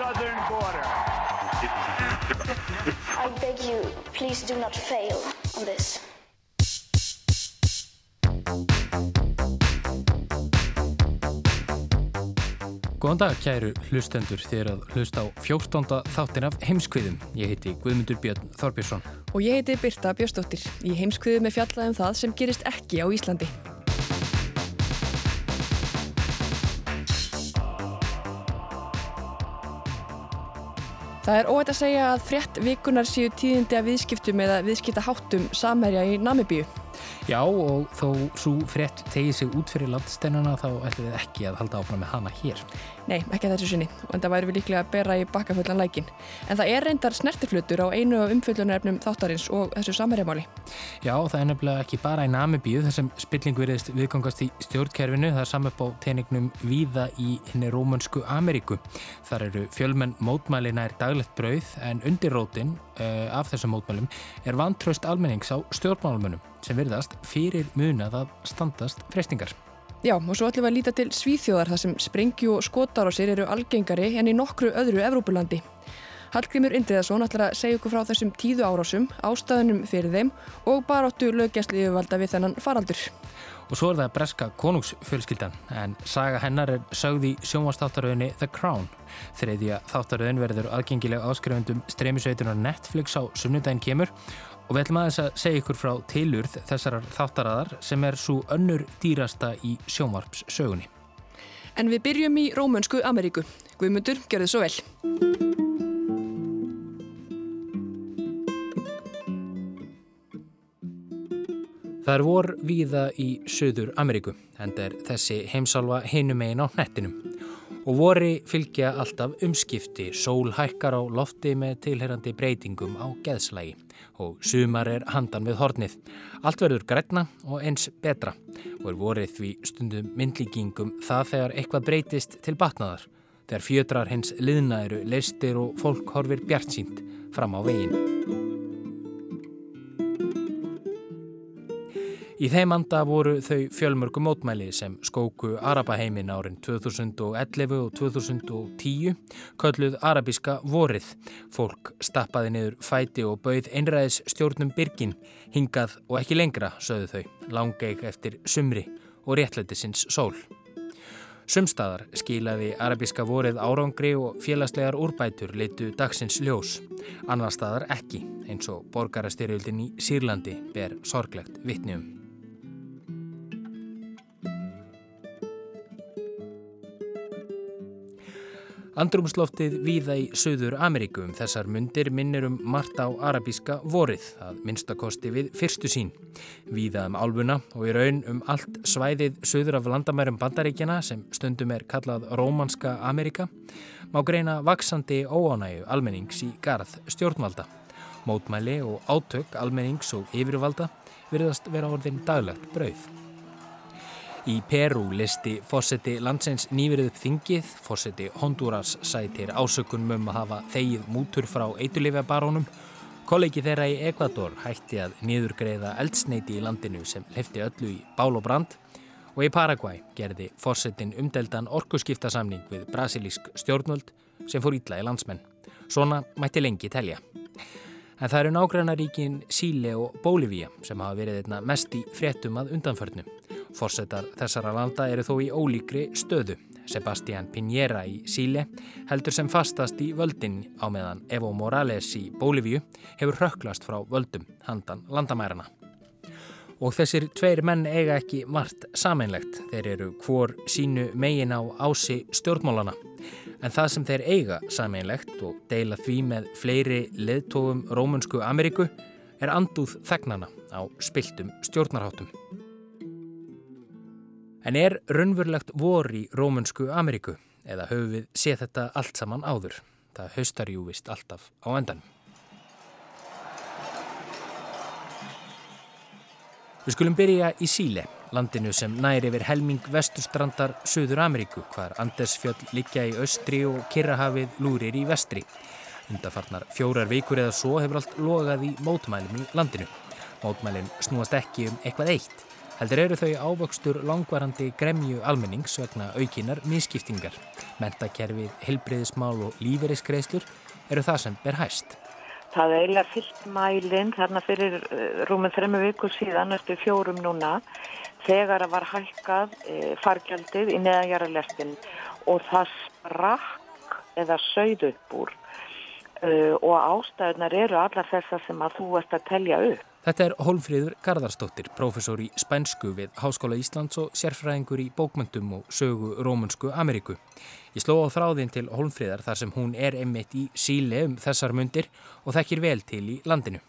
southern border. I beg you, please do not fail on this. Góðan dag kæru hlustendur þegar að hlusta á 14. þáttin af heimskviðum. Ég heiti Guðmundur Björn Þorbjörnsson. Og ég heiti Birta Björnsdóttir. Í heimskviðum er fjallað um það sem gerist ekki á Íslandi. Það er óætt að segja að frétt vikunar séu tíðindi að viðskiptum eða viðskiptaháttum samherja í Namibíu. Já og þó svo frétt tegið sig út fyrir landstennana þá ætlum við ekki að halda áfram með hana hér. Nei, ekki þessu sinni og en það væri við líklega að bera í bakkafullan lækin. En það er reyndar snertiflutur á einu af umfyllunarefnum þáttarins og þessu samherjamáli. Já, það er nefnilega ekki bara í Namibíu þessum spilling veriðist viðgangast í stjórnkerfinu. Það er saman á teiningnum víða í henni Rómansku Ameríku. Þar eru fjölmenn mótmæli nær daglegt brauð en undirrótin af þessum mótmælum er vantraust almennings á stjórnmálumönum sem virðast fyrir munað að standast freystingar. Já, og svo ætlum við að líta til Svíþjóðar þar sem sprengju og skotar á sér eru algengari en í nokkru öðru Evrópulandi. Hallgrímur Indriðarsson ætlar að segja ykkur frá þessum tíðu árásum, ástæðunum fyrir þeim og baróttu lögjastli yfirvalda við þennan faraldur. Og svo er það breska konungsfjölskyldan en saga hennar er sögð í sjónvastáttaröðinni The Crown. Þriðja þáttaröðin verður aðgengileg áskrifundum streymisveitunar Netflix á sunnudaginn kemur Og við ætlum aðeins að segja ykkur frá tilurð þessarar þáttaraðar sem er svo önnur dýrasta í sjónvarps sögunni. En við byrjum í Rómönsku Ameríku. Guðmundur, gjör þið svo vel. Það er vor víða í Suður Ameríku, en það er þessi heimsálfa hinum einn á hnettinum. Og vori fylgja alltaf umskipti, sól hækkar á lofti með tilherrandi breytingum á geðslægi og sumar er handan við hornið. Allt verður grætna og eins betra og er vorið því stundum myndlíkingum það þegar eitthvað breytist til batnaðar, þegar fjötrar hins liðna eru leistir og fólk horfir bjart sínt fram á veginn. Í þeim anda voru þau fjölmörgu mótmæli sem skóku Arabaheimin árin 2011 og 2010, kölluð arabíska vorið. Fólk stappaði niður fæti og bauð einræðis stjórnum byrgin, hingað og ekki lengra, sögðu þau, langeik eftir sumri og réttlætisins sól. Sumstaðar skilaði arabíska vorið árangri og félagslegar úrbætur litu dagsins ljós. Annar staðar ekki, eins og borgarastyrjöldin í Sýrlandi ber sorglegt vittnium. Andrumsloftið víða í Suður Ameríku um þessar mundir minnir um margt á arabíska vorið, að minnstakosti við fyrstu sín. Víða um álbuna og í raun um allt svæðið Suður af landamærum bandaríkjana sem stundum er kallað Rómanska Ameríka, má greina vaksandi óánægu almennings í garð stjórnvalda. Mótmæli og átök almennings og yfirvalda virðast vera orðin daglegt brauð. Í Peru listi fósetti landsins nýverið þingið, fósetti Honduras sætir ásökunum um að hafa þegið mútur frá eitulifjabarónum. Kollegi þeirra í Ekvator hætti að niðurgreiða eldsneiti í landinu sem lefti öllu í bál og brand og í Paraguay gerði fósettin umdeldan orkuskiptasamning við brasilísk stjórnvöld sem fór ítla í landsmenn. Svona mætti lengi telja. En það eru nágrannaríkin Síle og Bólivía sem hafa verið einna mest í fréttum að undanförnum. Forsetar þessara landa eru þó í ólíkri stöðu. Sebastián Piñera í Síle heldur sem fastast í völdin á meðan Evo Morales í Bólivíu hefur rökklast frá völdum handan landamærarna. Og þessir tveir menn eiga ekki margt sameinlegt. Þeir eru hvor sínu megin á ási stjórnmálana. En það sem þeir eiga sameinlegt og deila því með fleiri leðtófum Rómunsku Ameríku er andúð þegnana á spiltum stjórnarháttum. En er raunverulegt vor í Rómunsku Ameríku? eða höfum við séð þetta allt saman áður. Það haustar jú vist alltaf á endan. Við skulum byrja í Síle, landinu sem næri yfir helming vesturstrandar Suður Ameríku, hvar Andesfjöld liggja í austri og Kirrahafið lúrir í vestri. Undarfarnar fjórar vikur eða svo hefur allt logað í mótmælum í landinu. Mótmælin snúast ekki um eitthvað eitt. Heldur eru þau ávöxtur langvarandi gremju almennings vegna aukinar miskiptingar. Mentakerfið, helbreyðismál og lífeyriskreislur eru það sem ber hæst. Það er eiginlega fyllt mælinn þarna fyrir uh, rúmum þremmu viku síðan eftir fjórum núna þegar að var hækkað uh, fargjaldið í neðanjara lestin og það sprakk eða sögð upp úr uh, og ástæðunar eru allar þessar sem að þú ert að telja upp. Þetta er Hólfríður Garðarsdóttir, professor í spænsku við Háskóla Íslands og sérfræðingur í bókmyndum og sögu Rómunsku Ameríku. Ég sló á þráðin til Hólfríðar þar sem hún er einmitt í síle um þessar myndir og þekkir vel til í landinu.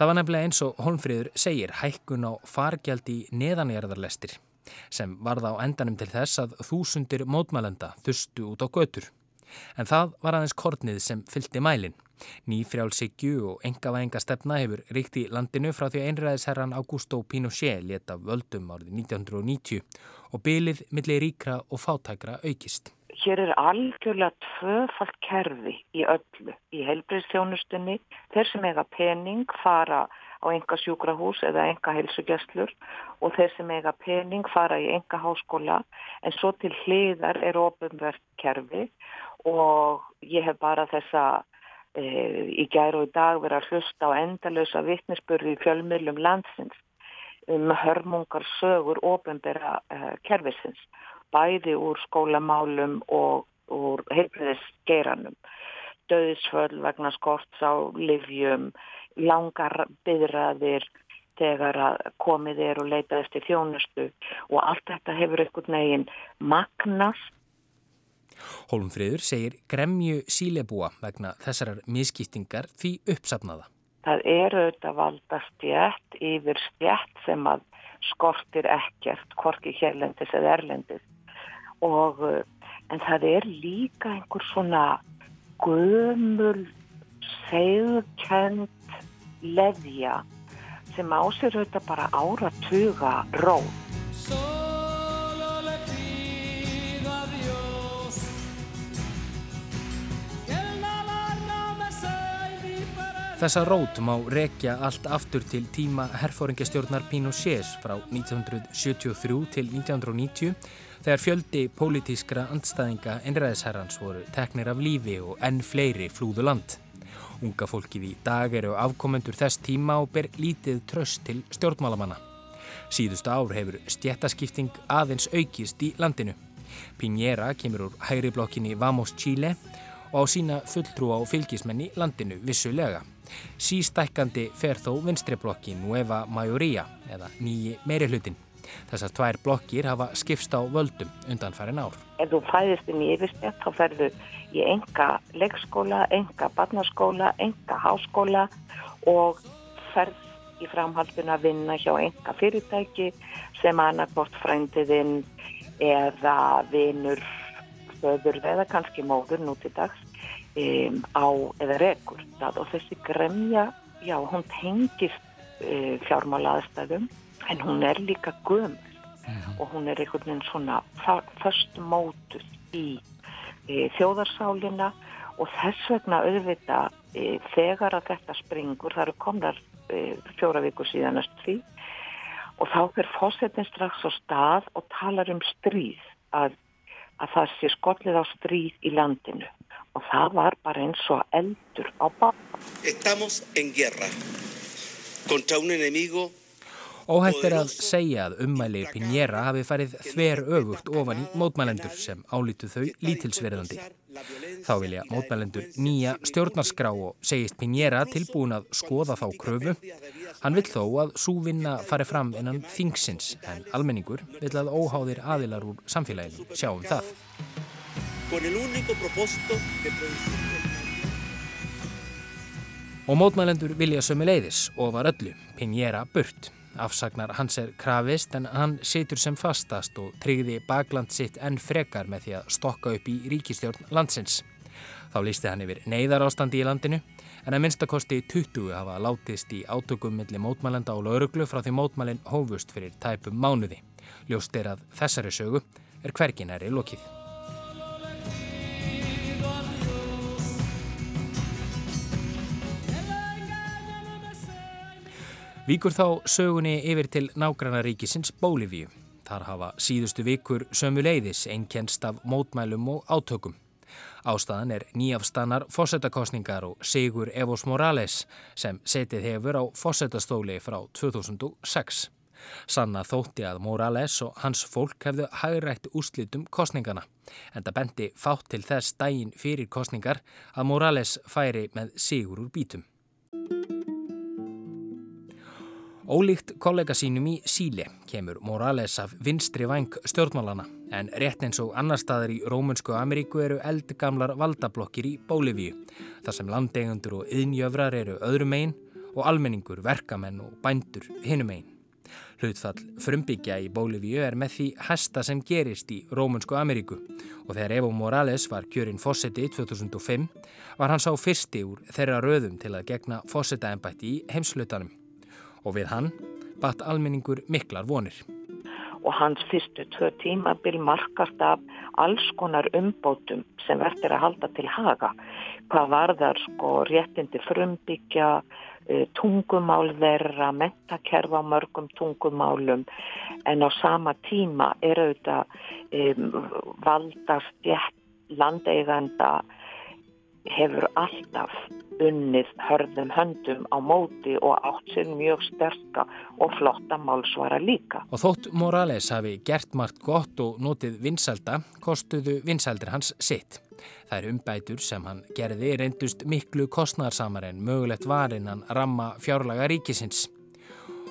Það var nefnilega eins og Hólfríður segir hækkun á fargjaldi neðanjarðarlestir sem varða á endanum til þess að þúsundir mótmælenda þustu út á götur. En það var aðeins kornið sem fylgti mælinn. Nýfrjálsíkju og engavæðinga stefna hefur ríkt í landinu frá því að einræðisherran Augusto Pinochet leta völdum árið 1990 og bylið millir ríkra og fátækra aukist. Hér er algjörlega tvöfalt kerfi í öllu, í heilbreyðstjónustunni. Þeir sem eiga pening fara á enga sjúkrahús eða enga heilsugjastlur og þeir sem eiga pening fara í enga háskóla en svo til hliðar er ofinverkt kerfi og ég hef bara þessa í gæru og í dag verið að hlusta á endalösa vittnesbörði í fjölmiðlum landsins um hörmungar sögur ofinbera uh, kervisins, bæði úr skólamálum og úr heilbriðisgeiranum. Döðisföll vegna skorts á livjum, langar byðraðir þegar að komið er og leitaðist í þjónustu og allt þetta hefur einhvern veginn magnast Hólmfríður segir gremju sílebúa vegna þessarar miskýttingar því uppsafnaða. Það eru auðvitað valda stjætt yfir stjætt sem að skortir ekkert, hvorki hérlendis eða erlendis. Og, en það er líka einhver svona gömul, segðkjönd leðja sem ásir auðvitað bara áratuga rót. Þessa rót má rekja allt aftur til tíma herfóringastjórnar Pinochets frá 1973 til 1990 þegar fjöldi pólitískra andstæðinga einræðisherrans voru teknir af lífi og enn fleiri flúðu land. Unga fólkið í dag eru afkomendur þess tíma og ber lítið tröst til stjórnmálamanna. Síðustu ár hefur stjættaskipting aðeins aukist í landinu. Piñera kemur úr hægri blokkinni Vamos Chile og á sína fulltrú á fylgismenni landinu vissulega. Sístækkandi fer þó vinstriblokki Nueva Majoría eða nýji meirihlutin. Þessar tvær blokkir hafa skipst á völdum undan færin ár. Ef þú fæðist inn í yfirstjætt þá ferðu í enga leikskóla, enga barnaskóla, enga háskóla og ferð í framhaldun að vinna hjá enga fyrirtæki sem annarkort frændiðinn eða vinur, föður eða kannski móður nú til dags um, á eða rekur það. Og þessi gremja, já, hún tengist uh, fjármála aðstæðum en hún er líka gömul. Mm. og hún er einhvern veginn svona först mótuð í uh, þjóðarsálina. Og þess vegna auðvita uh, þegar að þetta springur, það eru komnar fjóra viku síðanast því og þá fyrir fósettin strax á stað og talar um stríð að, að það sé skollið á stríð í landinu og það var bara eins og eldur á baka. Estamos en guerra contra un enemigo Óhætt er að segja að ummæli Pinjera hafi farið þver öfugt ofan í mótmælendur sem álítu þau lítilsverðandi. Þá vilja mótmælendur nýja stjórnarskrá og segist Pinjera tilbúin að skoða þá kröfu. Hann vill þó að súvinna fari fram innan þingsins en almenningur vill að óháðir aðilar úr samfélaginu sjáum það. Og mótmælendur vilja sömu leiðis og var öllu Pinjera burt. Afsagnar hans er krafist en hann situr sem fastast og tryggði bakland sitt enn frekar með því að stokka upp í ríkistjórn landsins. Þá lísti hann yfir neyðar ástandi í landinu en að minnstakosti 20 hafa látist í átökum millir mótmælenda og lauruglu frá því mótmælinn hófust fyrir tæpum mánuði. Ljóst er að þessari sögu er hverginæri lokið. Víkur þá sögunni yfir til nágrannaríkisins Bólivíu. Þar hafa síðustu vikur sömu leiðis einkennst af mótmælum og átökum. Ástæðan er nýjafstannar fósettakostningar og Sigur Evos Morales sem setið hefur á fósettastóli frá 2006. Sanna þótti að Morales og hans fólk hefðu hægrætt úslitum kostningana en það bendi fátt til þess dægin fyrir kostningar að Morales færi með Sigur úr bítum. Ólíkt kollega sínum í Síle kemur Morales af vinstri vang stjórnmálana en rétt eins og annar staðar í Rómunsku Ameríku eru eldgamlar valdablokkir í Bólivíu þar sem landegundur og yðnjöfrar eru öðrum einn og almenningur, verkamenn og bændur hinnum einn. Hlutfall frumbyggja í Bólivíu er með því hesta sem gerist í Rómunsku Ameríku og þegar Evo Morales var kjörinn fósetti 2005 var hann sá fyrsti úr þeirra röðum til að gegna fósettaembætti í heimslutanum og við hann batt almenningur miklar vonir. Og hans fyrstu tvö tímabil markast af alls konar umbótum sem verður að halda til haga. Hvað var þar sko réttindi frumbyggja, e, tungumál þeirra, mentakerfa á mörgum tungumálum en á sama tíma er auðvitað um, valdast jætt landeiganda hefur alltaf unnið hörðum höndum á móti og átt sér mjög sterska og flotta málsvara líka. Og þótt Morales hafi gert margt gott og notið vinsalda, kostuðu vinsaldir hans sitt. Það er umbætur sem hann gerði reyndust miklu kostnarsamar en mögulegt varinn hann ramma fjárlaga ríkisins.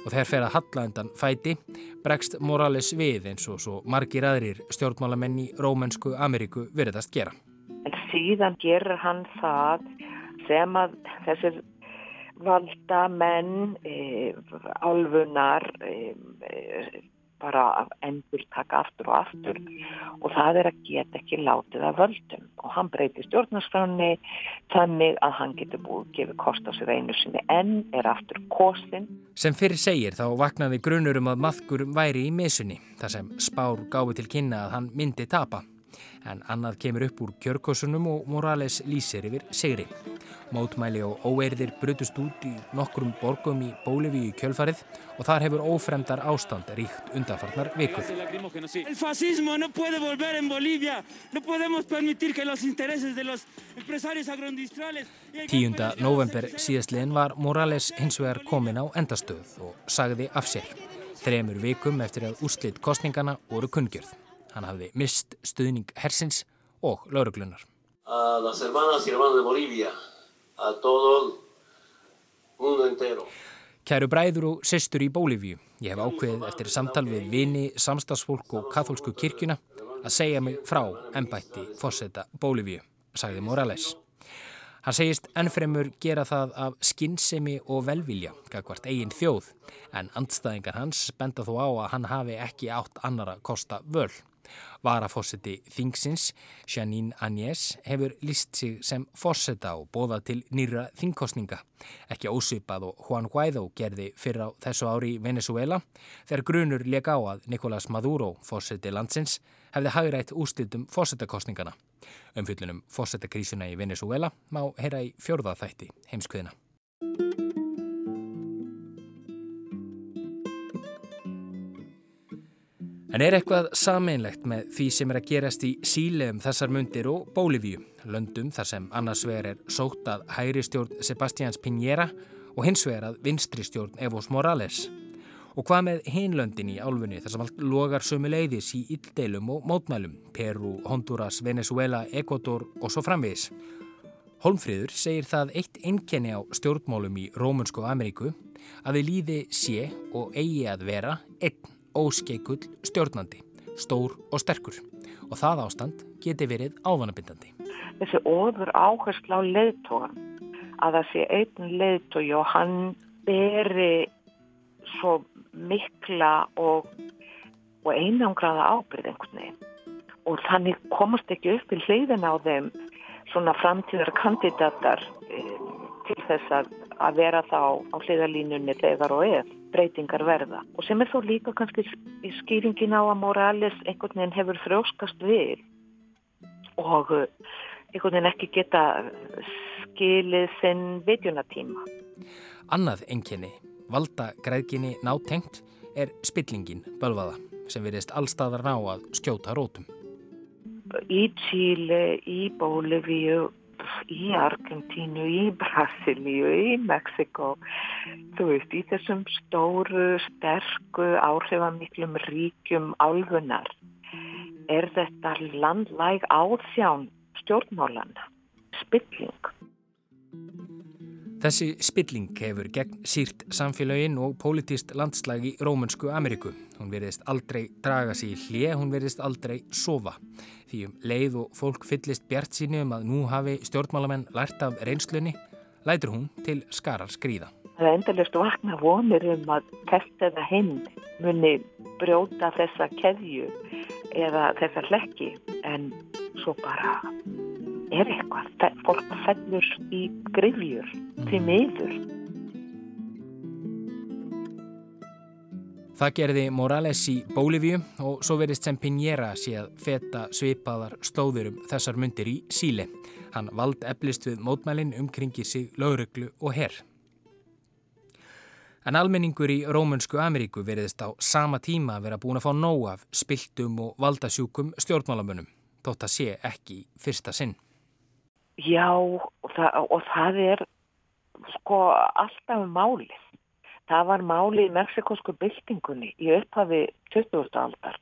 Og þegar fer að hallandan fæti bregst Morales við eins og svo margir aðrir stjórnmálamenn í Rómensku Ameríku verðast gera. En síðan gerir hann það sem að þessir valda menn, e, álfunar, e, e, bara endur taka aftur og aftur. Og það er að geta ekki látið að völdum. Og hann breyti stjórnarskráni þannig að hann getur búið gefið kost á sér einu sinni. En er aftur kostin. Sem fyrir segir þá vaknaði grunur um að maðgur væri í misunni þar sem spár gáði til kynna að hann myndi tapa en annað kemur upp úr kjörkosunum og Morales lýsir yfir segri. Mótmæli og óeirðir brutust út í nokkrum borgum í Bólivíu í kjölfarið og þar hefur ófremdar ástand ríkt undanfarnar vikur. El fascismo no puede volver en Bolivia. No podemos permitir que los intereses de los empresarios agroindustriales... 10. november síðastliðin var Morales hins vegar komin á endastöð og sagði af sér. Þremur vikum eftir að úslit kostningana voru kunngjörð. Hann hafði mist stuðning hersins og lauruglunar. Kæru bræður og sestur í Bólívíu. Ég hef ákveðið eftir samtal við vini, samstagsfólk og katholsku kirkuna að segja mig frá ennbætti fórseta Bólívíu, sagði Morales. Hann segist ennfremur gera það af skinnsemi og velvilja, kakvart eigin þjóð, en andstæðingar hans benda þó á að hann hafi ekki átt annara kosta völ. Varafósiti Þingsins, Janine Agnès, hefur líst sig sem fóseta og bóða til nýra þingkostninga. Ekki ósipað og Juan Guaidó gerði fyrr á þessu ári í Venezuela þegar grunur leik á að Nicolás Maduro, fóseti landsins, hefði hagrætt úslitum fósetakostningana. Umfyllunum fósetakrísuna í Venezuela má heyra í fjörðaþætti heimskviðina. En er eitthvað sameinlegt með því sem er að gerast í Síle um þessar mundir og Bólivíu, löndum þar sem annars vegar er sótt að hægri stjórn Sebastians Piñera og hins vegar að vinstri stjórn Evos Morales. Og hvað með hinlöndin í álfunni þar sem allt logar sömu leiðis í yldeilum og mótmælum, Peru, Honduras, Venezuela, Ecuador og svo framvegis. Holmfríður segir það eitt einkenni á stjórnmálum í Rómunsku Ameríku að við líði sé og eigi að vera einn óskeikull stjórnandi, stór og sterkur og það ástand geti verið ávanabindandi. Þessi ofur áherslu á leiðtógan að það sé einn leiðtói og hann beri svo mikla og, og einangraða ábyrð einhvern veginn. Og þannig komast ekki upp í hliðin á þeim svona framtíðar kandidatar e, til þess að, að vera þá á hliðalínunni þegar og eða breytingar verða. Og sem er þó líka kannski í skýringin á að Morales einhvern veginn hefur frjóskast við og eh, einhvern veginn ekki geta skilið sinn vitjunatíma. Annað enginni, valda græðginni nátengt, er spillingin bölvaða sem verðist allstaðar ná að skjóta rótum. Í Tíli, í Bólivíu, í Argentínu, í Brasilíu, í Mexiko, þú veist, í þessum stóru, sterku, áhrifamiklum ríkjum álfunar er þetta landlæg áþján stjórnmálana, spilling. Þessi spilling hefur gegn sírt samfélagin og politist landslag í Rómunsku Ameríku. Hún verðist aldrei draga sér í hlið, hún verðist aldrei sofa. Því um leið og fólk fyllist bjart síni um að nú hafi stjórnmálamenn lært af reynslunni, lætur hún til skarar skrýða. Það er endalust vakna vonir um að testa það hinn muni brjóta þessa keðju eða þessa hlekki en svo bara er eitthvað. Fólk fellur í grifjur til miður. Það gerði Morales í Bólivíu og svo verist sem Piñera sé að feta svipaðar slóður um þessar myndir í Síle. Hann vald eflist við mótmælinn umkringi sig lauruglu og herr. En almenningur í Rómunsku Ameríku veriðist á sama tíma að vera búin að fá nóg af spiltum og valdasjúkum stjórnmálamönnum, þótt að sé ekki fyrsta sinn. Já, og það, og það er sko alltaf málið. Það var málið í meksikosku byltingunni í upphafi 20. aldar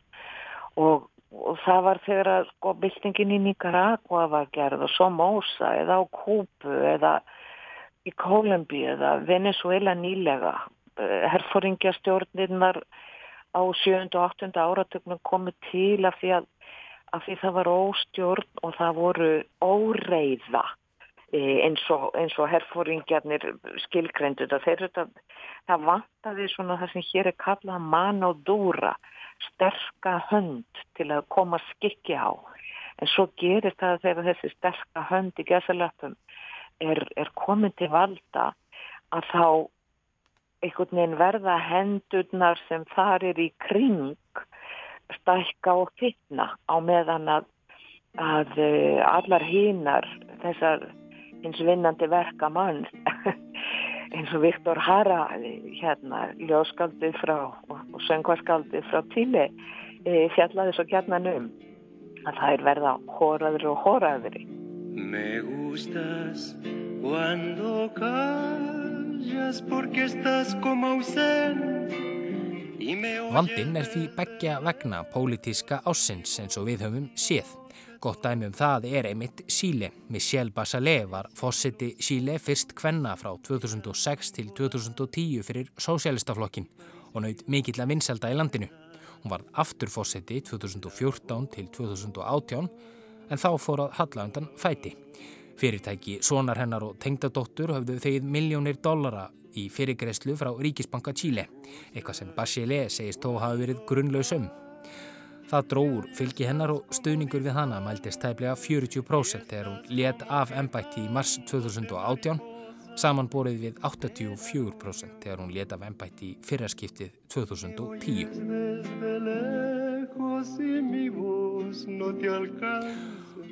og, og það var þegar að sko byltingin í Nicaragua var gerð og Somoza eða á Kúpu eða í Kólambi eða Venezuela nýlega. Herfóringjastjórnirnar á 7. og 8. áratögnum komið til af því að af því það var óstjórn og það voru óreiða e, eins og, og herfóringjarnir skilgrendu þetta. Það vantaði svona það sem hér er kallað man og dúra, sterka hönd til að koma skikki á. En svo gerir það þegar þessi sterka hönd í gesalöpum er, er komin til valda að þá einhvern veginn verða hendurnar sem þar er í kring stækka og fitna á meðan að, að uh, allar hínar þessar eins vinnandi verka mann eins og Viktor Hara hérna ljóskaldið frá og, söngvarskaldið frá tíli e, fjallaði svo gætnan um að það er verða hóraður og hóraðuri Me gustas cuando callas porque estás como ausente Vandinn er því begja vegna pólitíska ásins eins og við höfum séð. Gott dæmi um það er einmitt Síle. Michelle Bachelet var fórseti Síle fyrst kvenna frá 2006 til 2010 fyrir sósialistaflokkin og naut mikill að vinselda í landinu. Hún var aftur fórseti 2014 til 2018 en þá fór að halla undan fæti. Fyrirtæki, sonar hennar og tengdadóttur hafðu þegið miljónir dollara í fyrirgreyslu frá Ríkisbanka Chile, eitthvað sem Bachelet segist þó hafi verið grunnlausum. Það dróður fylgi hennar og stuðningur við hana mæltist tæplega 40% þegar hún let af ennbætti í mars 2018, samanborið við 84% þegar hún let af ennbætti í fyrraskiptið 2010.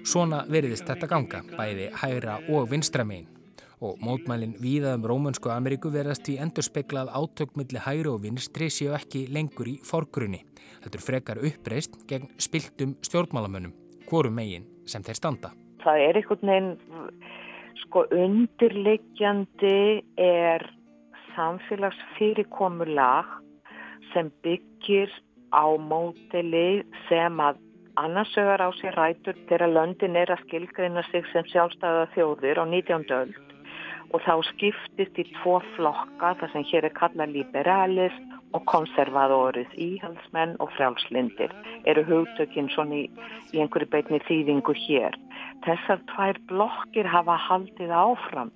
Svona veriðist þetta ganga, bæði hægra og vinstramein og mótmælinn víðaðum Rómunsku Ameríku verðast í endur speklað átökmilli hægri og vinstri séu ekki lengur í forgrunni. Þetta er frekar uppreist gegn spiltum stjórnmálamönnum, hvorum megin sem þeir standa. Það er einhvern veginn, sko undirleikjandi er samfélagsfyrirkomulag sem byggir á mótili sem að annarsögar á sér rætur þegar löndin er að skilgreina sig sem sjálfstæða þjóðir á 19. öll og þá skiptist í tvo flokka þar sem hér er kallað liberalis og konservadorið, íhalsmenn og frjálslindir eru hugtökinn svona í, í einhverju beitni þýðingu hér. Þessar tvær blokkir hafa haldið áfram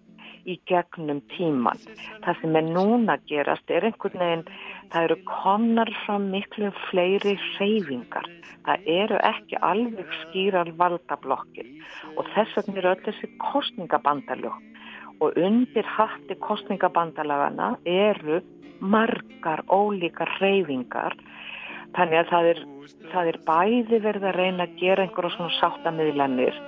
í gegnum tíman. Það sem er núna gerast er einhvern veginn, það eru komnar frá miklu fleiri reyfingar. Það eru ekki alveg skýrar valdablokkir og þess vegna eru öll þessi kostningabandalög og undir hatti kostningabandalagana eru margar ólíkar reyfingar þannig að það er, það er bæði verið að reyna að gera einhverjum svona sáttamiðlanir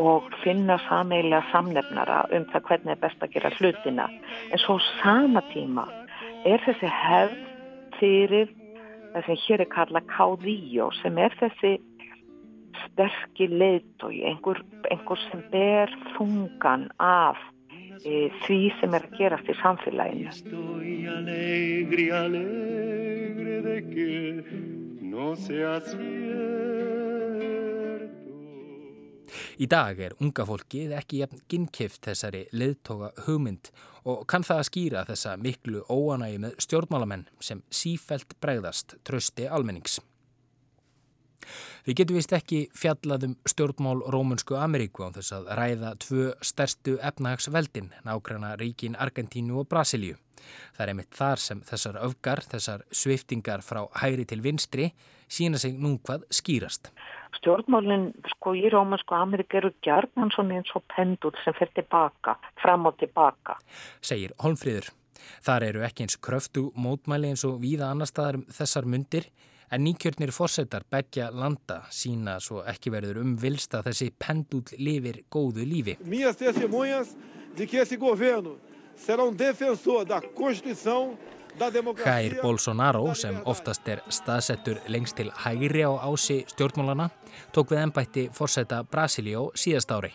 og finna sameilega samnefnara um það hvernig er best að gera hlutina. En svo sama tíma er þessi hefð fyrir það sem hér er kalla káðíjó sem er þessi sterkir leiðtói einhver, einhver sem ber þungan af því sem er að gerast í samfélaginu. Í dag er unga fólkið ekki jafn ginnkift þessari leiðtoga hugmynd og kann það að skýra þessa miklu óanægi með stjórnmálamenn sem sífelt bregðast trösti almennings. Við getum vist ekki fjallað um stjórnmál Rómunsku Ameríku á þess að ræða tvö stærstu efnahagsveldin, nákvæmna ríkin Argentínu og Brasilíu. Það er einmitt þar sem þessar öfgar, þessar sviftingar frá hægri til vinstri sína sig nú hvað skýrast. Stjórnmálinn sko í Rómunsku Ameríku eru gjarnan svona eins og pendul sem fer tilbaka, fram og tilbaka. Segir Holmfríður. Þar eru ekki eins kröftu mótmæli eins og víða annar staðar um þessar mundir en nýkjörnir fórsetar begja landa sína svo ekki verður um vilsta þessi pendull lifir góðu lífi. Mías testemunhas de que esse governo será um defensor da Constituição Jair Bolsonaro sem oftast er staðsettur lengst til hægri á ási stjórnmálana tók við ennbætti fórseta Brasilíó síðast ári.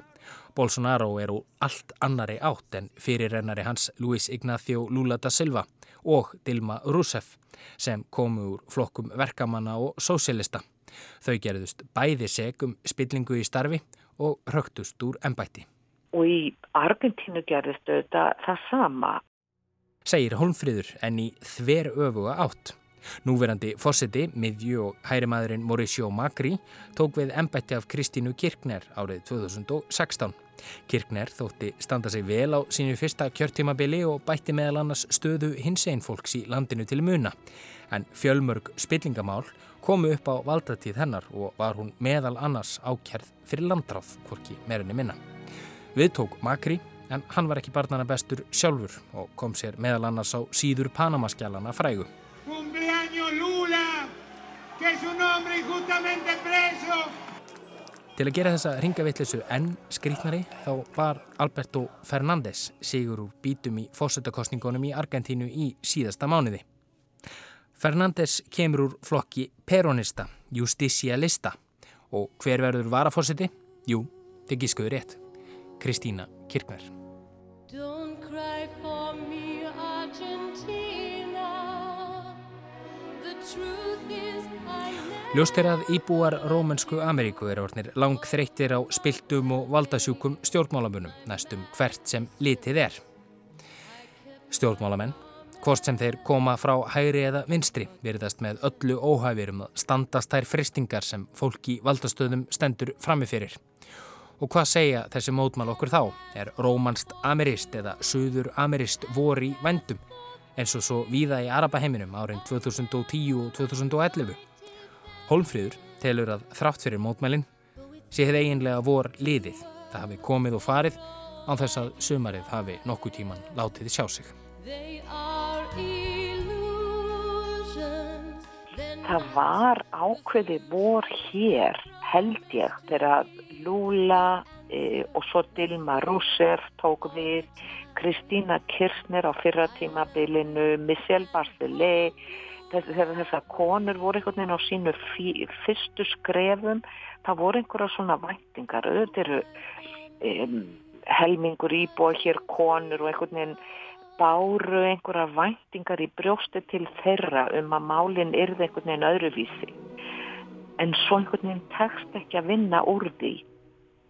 Bolsonaro er úr allt annari átt en fyrirrennari hans Luis Ignacio Lula da Silva og Dilma Rousseff sem komu úr flokkum verkamanna og sósélista. Þau gerðust bæði segum spillingu í starfi og rögtust úr ennbætti. Og í Argentínu gerðist auðvitað það sama. Segir Holmfríður en í þver öfuga átt. Núverandi fórseti, miðju og hærimaðurinn Mauricio Macri tók við ennbætti af Kristínu Kirkner árið 2016. Kirkner þótti standa sig vel á sínu fyrsta kjörtímabili og bætti meðal annars stöðu hins einn fólks í landinu til muna. En fjölmörg spillingamál komu upp á valdatíð hennar og var hún meðal annars ákjærð fyrir landráð, hvorki meirinni minna. Við tók Makri, en hann var ekki barnana bestur sjálfur og kom sér meðal annars á síður Panamaskjálana frægu. Que es un hombre injustamente preso Til að gera þessa ringavittlisu enn skrítnari þá var Alberto Fernández sigur úr bítum í fósettakostningunum í Argentínu í síðasta mánuði. Fernández kemur úr flokki peronista, justicialista og hver verður varafósiti? Jú, þið gískuður rétt. Kristína Kirkner. Ljóst er að íbúar Rómansku Ameríku er orðnir lang þreyttir á spiltum og valdasjúkum stjórnmálamunum, næstum hvert sem litið er. Stjórnmálamenn, hvort sem þeir koma frá hægri eða vinstri, verðast með öllu óhæfir um að standast þær fristingar sem fólk í valdastöðum stendur framifyrir. Og hvað segja þessi mótmál okkur þá? Er rómanst amerist eða söður amerist vor í vendum, eins og svo víða í Arabaheiminum árin 2010 og 2011? Hólmfríður telur að þrátt fyrir mótmælinn sé hefði eiginlega vor liðið. Það hafi komið og farið án þess að sumarið hafi nokkuð tíman látið sjá sig. Það var ákveði vor hér held ég þegar Lula e, og svo Dilma Rousseff tók við Kristína Kirchner á fyrra tímabilinu, Michelle Bachelet þegar þessar konur voru einhvern veginn á sínu fyrstu skrefum það voru einhverja svona væntingar. Auðvitað eru um, helmingur íbúið hér konur og einhvern veginn báru einhverja væntingar í brjósti til þeirra um að málinn yrði einhvern veginn öðruvísi. En svo einhvern veginn tekst ekki að vinna úr því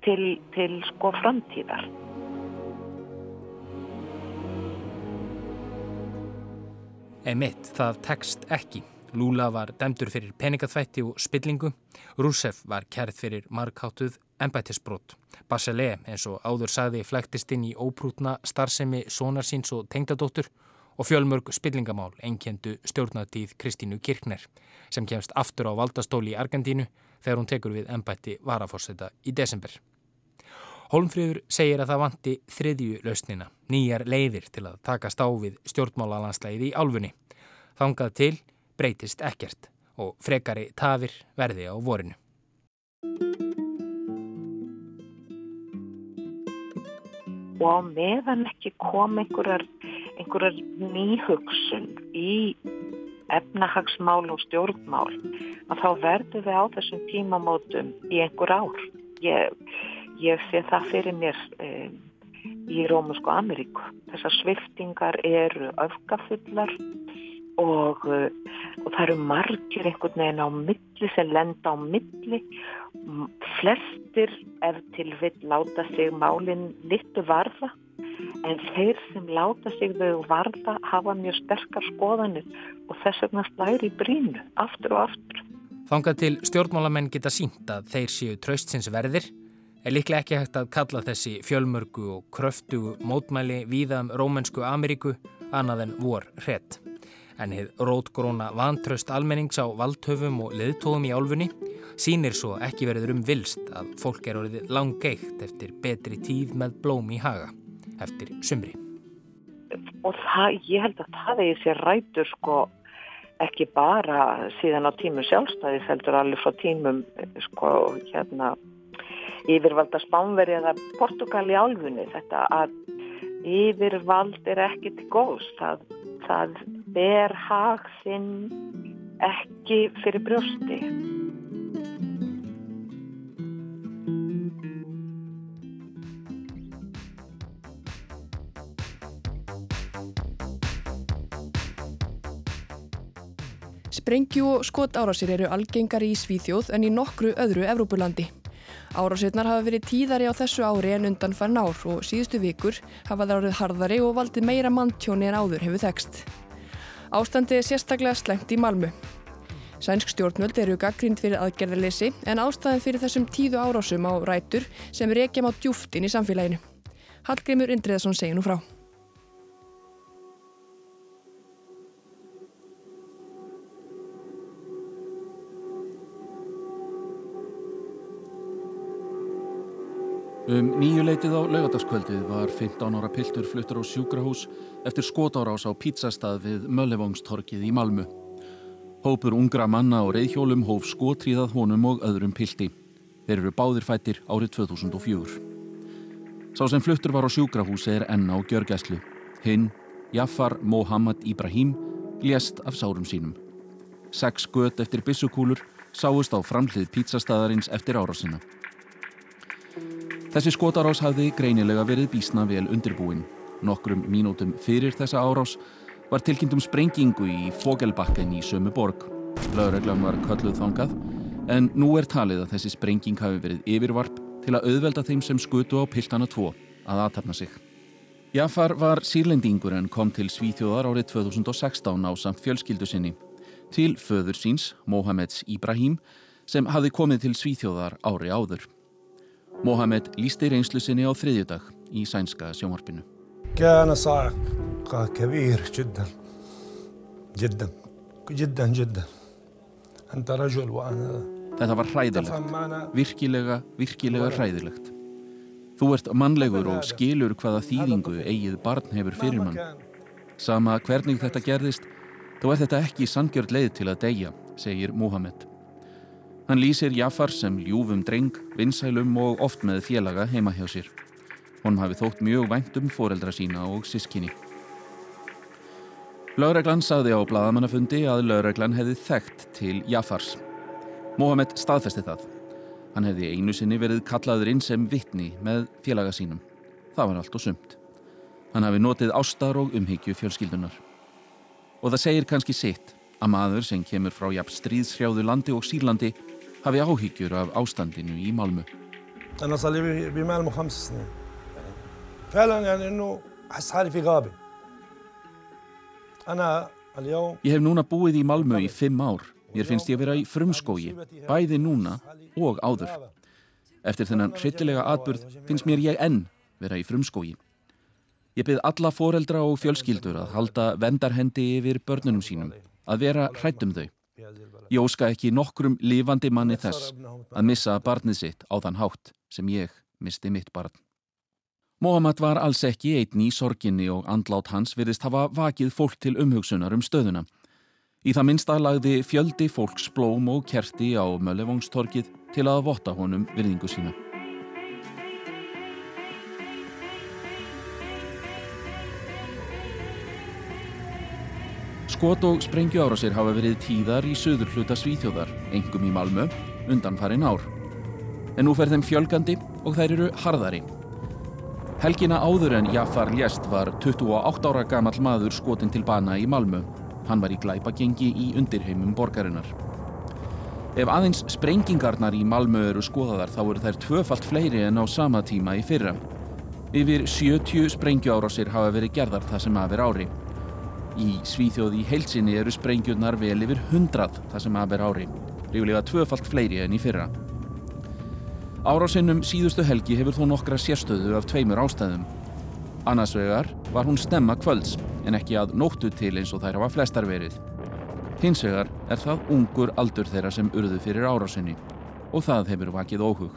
til, til sko framtíðar Emitt, það tekst ekki. Lula var dæmdur fyrir peningaþvætti og spillingu. Rousseff var kærð fyrir markháttuð embættisbrot. Bachelet, eins og áður sagði, flæktist inn í óprútna starfsemi sonarsins og tengdadóttur og fjölmörg spillingamál enkendu stjórnatíð Kristínu Kirkner sem kemst aftur á valdastóli í Argentínu þegar hún tekur við embætti varaforsetta í desember. Holmfríður segir að það vanti þriðju lausnina, nýjar leiðir til að taka stáfið stjórnmálalanslæði í álfunni. Þangað til breytist ekkert og frekari tafir verði á vorinu. Og meðan ekki kom einhverjar, einhverjar nýhugsun í efnahagsmál og stjórnmál að þá verður við á þessum tímamótum í einhver ár. Ég, ég sé það fyrir mér e, í Rómusku Ameríku. Þessar sviftingar eru öfgafullar og, eh, og það eru margir einhvern veginn á milli sem lenda á milli flestir ef til vill láta sig málinn litu varða en þeir sem láta sig þau varða hafa mjög sterkar skoðanir og þess vegna slæri brínu aftur og aftur Þangað til stjórnmálamenn geta sínt að þeir séu traustsins verðir er líklega ekki hægt að kalla þessi fjölmörgu og kröftugu mótmæli víða um Rómensku Ameríku annað en vor hrett en hefð rótgróna vantraust almennings á valdhöfum og leðtóðum í álfunni sínir svo ekki verður um vilst að fólk er orðið langgeitt eftir betri tíð með blóm í haga eftir sumri. Og það, ég held að það er sér rætur sko ekki bara síðan á tímum sjálfstæði heldur allir frá tímum sko hérna yfirvalda Spánveri eða Portugal í álfunni þetta að yfirvald er ekki til góðs það, það ber hag sinn ekki fyrir brjósti. Sprengju og skotárásir eru algengari í Svíþjóð en í nokkru öðru Evrópulandi. Árásirnar hafa verið tíðari á þessu ári en undan farin ár og síðustu vikur hafa það árið harðari og valdið meira manntjóni en áður hefur þekst. Ástandi er sérstaklega slemt í Malmu. Sænsk stjórnvöld eru gaggrind fyrir aðgerðarleysi en ástæðin fyrir þessum tíðu árásum á rætur sem reykjum á djúftin í samfélaginu. Hallgrimur Indriðarsson segir nú frá. Um nýjuleitið á laugadagskvöldið var 15 ára piltur fluttur á sjúkrahús eftir skotárás á pizzastað við Möllevóngstorkið í Malmu. Hópur ungra manna á reyðhjólum hóf skotríðað honum og öðrum pilti. Þeir eru báðir fættir árið 2004. Sá sem fluttur var á sjúkrahúsi er enn á gjörgæslu. Hinn, Jafar Mohammad Ibrahim, lést af sárum sínum. Seks gött eftir bissukúlur sáust á framhlið pizzastaðarins eftir árásina. Þessi skotarás hafði greinilega verið bísna vel undirbúin. Nokkrum mínútum fyrir þessa árás var tilkynntum sprengingu í Fogelbakken í sömu borg. Laureglan var kölluð þangað en nú er talið að þessi sprenging hafi verið yfirvarp til að auðvelda þeim sem skutu á piltana 2 að aðtapna sig. Jafar var sírlendingur en kom til Svíþjóðar árið 2016 á samt fjölskyldu sinni. Til föður síns, Mohameds Ibrahim, sem hafði komið til Svíþjóðar ári áður. Mohamed lísti reynslu sinni á þriðjudag í sænska sjónvarpinu. Þetta var hræðilegt, virkilega, virkilega hræðilegt. Þú ert mannlegur og skilur hvaða þýðingu eigið barn hefur fyrir mann. Sama hvernig þetta gerðist, þá er þetta ekki sangjörð leið til að deyja, segir Mohamed. Hann lýsir Jafar sem ljúfum dreng, vinsælum og oft með félaga heima hjá sér. Honum hafi þótt mjög vænt um foreldra sína og sískinni. Laureglann saði á bladamannafundi að Laureglann hefði þekkt til Jafars. Mohamed staðfesti það. Hann hefði einu sinni verið kallaður inn sem vittni með félaga sínum. Það var allt og sumt. Hann hafi notið ástar og umhyggju fjölskyldunar. Og það segir kannski sitt að maður sem kemur frá jafn stríðshrjáðu landi og sírlandi hafi áhyggjur af ástandinu í Malmö. Ég hef núna búið í Malmö í fimm ár. Mér finnst ég að vera í frumskógi, bæði núna og áður. Eftir þennan hryllilega atburð finnst mér ég enn vera í frumskógi. Ég byrð alla foreldra og fjölskyldur að halda vendarhendi yfir börnunum sínum, að vera hrættum þau. Ég óska ekki nokkrum lifandi manni þess að missa barnið sitt á þann hátt sem ég misti mitt barn. Mohamed var alls ekki einn í sorginni og andlát hans virðist hafa vakið fólk til umhugsunar um stöðuna. Í það minnsta lagði fjöldi fólks blóm og kerti á Möllevóngstorkið til að votta honum virðingu sína. Skot og sprengju árásir hafa verið tíðar í söður hluta Svíþjóðar, engum í Malmö, undan farin ár. En nú fer þeim fjölgandi og þær eru harðari. Helgina áður en Jafar Ljest var 28 ára gammal maður skotin til bana í Malmö. Hann var í glæpagengi í undirheimum borgarinnar. Ef aðeins sprengingarnar í Malmö eru skoðaðar þá eru þær tvöfalt fleiri en á sama tíma í fyrra. Yfir 70 sprengju árásir hafa verið gerðar það sem aðver ári. Í Svíþjóði í heilsinni eru sprengjurnar vel yfir hundrað það sem að ber ári, rífulega tvöfalt fleiri enn í fyrra. Árásinnum síðustu helgi hefur þó nokkra sérstöðu af tveimur ástæðum. Annarsvegar var hún stemma kvölds en ekki að nóttu til eins og þær hafa flestar verið. Hinsvegar er það ungur aldur þeirra sem urðu fyrir árásinni og það hefur vakið óhug.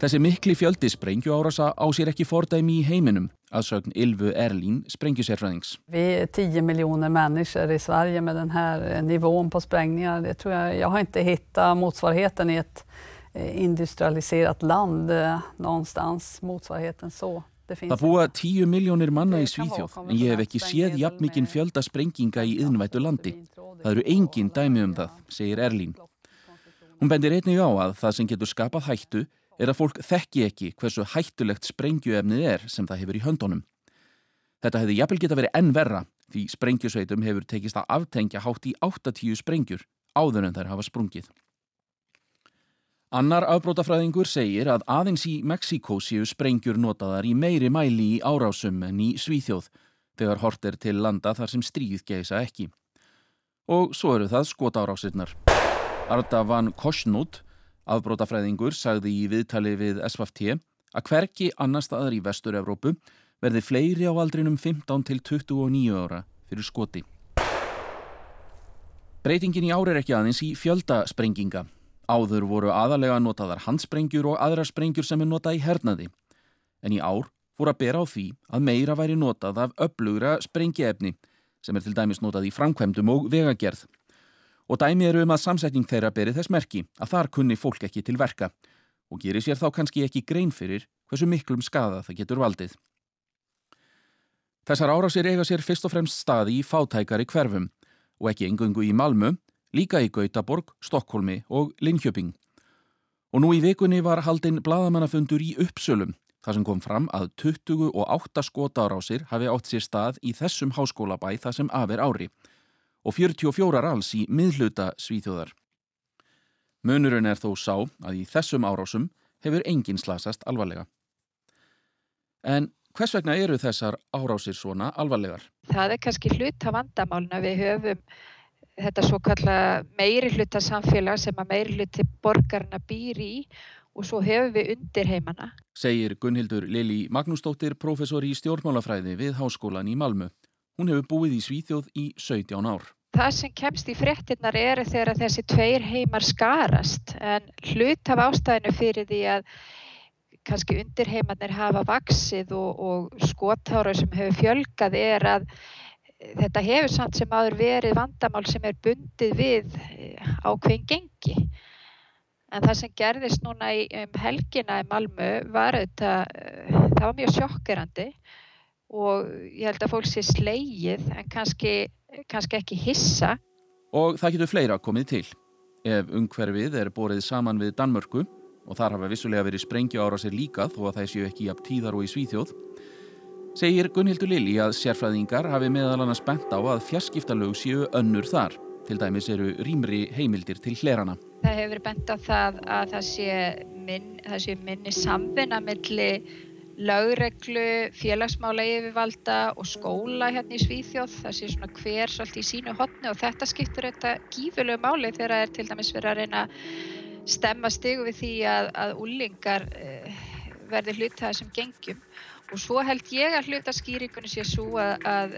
Þessi mikli fjöldi sprengju árasa á sér ekki fordæmi í heiminum að sögn Ylvu Erlín sprengjusérfræðings. Við er 10 miljónir mennesker í Sverige með den här eh, nivån på sprängningar. Det tror jag, jag har inte hittat motsvarigheten i ett eh, industrialiserat land eh, någonstans, motsvarigheten så. Það búa 10 miljónir manna í Svíþjóð en ég hef ekki séð jafn mikinn fjölda sprenginga í yðnvættu landi. Það eru engin dæmi um það, segir Erlín. Hún bendir einnig á að það sem getur skapað hættu er að fólk þekki ekki hversu hættulegt sprengjuefnið er sem það hefur í höndunum. Þetta hefði jafnvel geta verið enn verra því sprengjusveitum hefur tekist að aftengja hátt í 80 sprengjur áður en þær hafa sprungið. Annar afbrótafræðingur segir að aðeins í Mexiko séu sprengjur notaðar í meiri mæli í árásum en í Svíþjóð þegar hort er til landa þar sem stríð geisa ekki. Og svo eru það skotárásirnar. Arda van Kosnút Afbrótafræðingur sagði í viðtali við SFT að hverki annar staðar í Vestur-Európu verði fleiri á aldrinum 15 til 29 ára fyrir skoti. Breytingin í ári er ekki aðeins í fjöldasprenginga. Áður voru aðalega notaðar handsprengjur og aðra sprengjur sem er notað í hernaði. En í ár fór að bera á því að meira væri notað af upplugra sprengiefni sem er til dæmis notað í framkvæmdum og vegagerð og dæmi eru um að samsetning þeirra beri þess merki að þar kunni fólk ekki til verka og gerir sér þá kannski ekki grein fyrir hversu miklum skada það getur valdið. Þessar árásir eiga sér fyrst og fremst staði í fátækari hverfum og ekki engungu í Malmö, líka í Gautaborg, Stokkólmi og Linköping. Og nú í vikunni var haldinn bladamannafundur í Uppsölum þar sem kom fram að 28 skotárásir hafi átt sér stað í þessum háskólabæ þar sem afer ári og 44 alls í miðluta svíþjóðar. Munurinn er þó sá að í þessum árásum hefur enginn slasast alvarlega. En hvers vegna eru þessar árásir svona alvarlegar? Það er kannski hlut af vandamáluna við höfum þetta svo kalla meiri hluta samfélag sem að meiri hluti borgarna býr í og svo hefur við undir heimana. Segir Gunnhildur Lili Magnúsdóttir, professor í stjórnmálafræði við Háskólan í Malmö. Hún hefur búið í Svíþjóð í 17 ár. Það sem kemst í fréttinnar er þegar þessi tveir heimar skarast en hlut af ástæðinu fyrir því að kannski undirheimarnir hafa vaksið og, og skottára sem hefur fjölgað er að þetta hefur samt sem aður verið vandamál sem er bundið við eh, ákveðin gengi. En það sem gerðist núna í, um helgina í Malmö var þetta, eh, það var mjög sjokkerandi og ég held að fólk sé sleigið en kannski, kannski ekki hissa. Og það getur fleira komið til. Ef umhverfið er borið saman við Danmörku og þar hafa vissulega verið sprengju ára sér líka þó að það séu ekki jafn tíðar og í Svíþjóð, segir Gunnhildur Lili að sérfræðingar hafi meðal annars bent á að fjarskiptalög séu önnur þar. Til dæmis eru rýmri heimildir til hlerana. Það hefur bent á það að það sé, minn, það sé minni samvinna millir lögreglu, félagsmála yfirvalda og skóla hérna í Svíþjóð. Það sé svona hver svolítið í sínu hotni og þetta skiptur þetta gífurlegu máli þegar það er til dæmis verið að reyna stemma stigu við því að, að úlingar uh, verði hluta þessum gengjum og svo held ég að hluta skýringunni sé svo að, að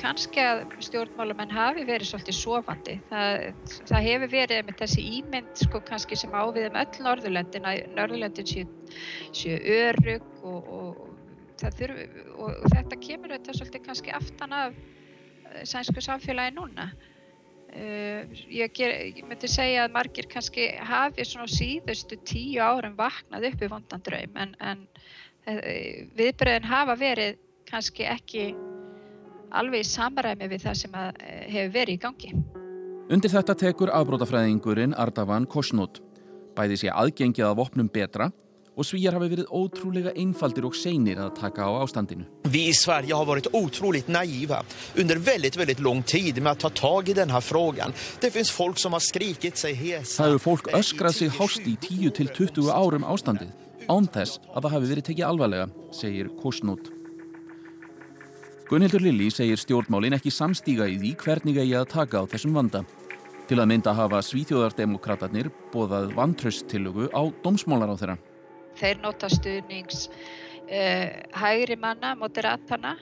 kannski að stjórnmálamenn hafi verið svolítið sofandi. Það, það hefur verið með þessi ímynd sko kannski sem áviðum öll Norðurlöndin að Norðurlöndin séu, séu örug og, og, þurfi, og, þetta kemur þetta svolítið kannski aftan af eh, sænsku samfélagi núna. Uh, ég, ger, ég myndi segja að margir kannski hafi svona síðustu tíu árum vaknað upp í vondan draum en, en Eh, viðbröðin hafa verið kannski ekki alveg í samræmi við það sem eh, hefur verið í gangi. Undir þetta tekur afbrótafræðingurinn Ardavan Kosnót. Bæði sé aðgengið að vopnum betra och svíjar har verið ótrúlega einfaldir och seinir att taka á ástandinu. Vi i Sverige har varit otroligt naiva under väldigt, väldigt lång tid med att ta tag i den här frågan. Det finns folk som har skrikit sig hesa. Það hefur fólk öskrað sig hást í 10-20 árum ástandið án þess að það hafi verið tekið alvarlega, segir Kosnút. Gunnhildur Lilli segir stjórnmálin ekki samstíga í því hvernig eigi að taka á þessum vanda. Til að mynda hafa svíþjóðardemokraterni bóðað vantrösttillögu á domsmólar á þeirra. Þeir nota stuðnings uh, hægri manna, moderatana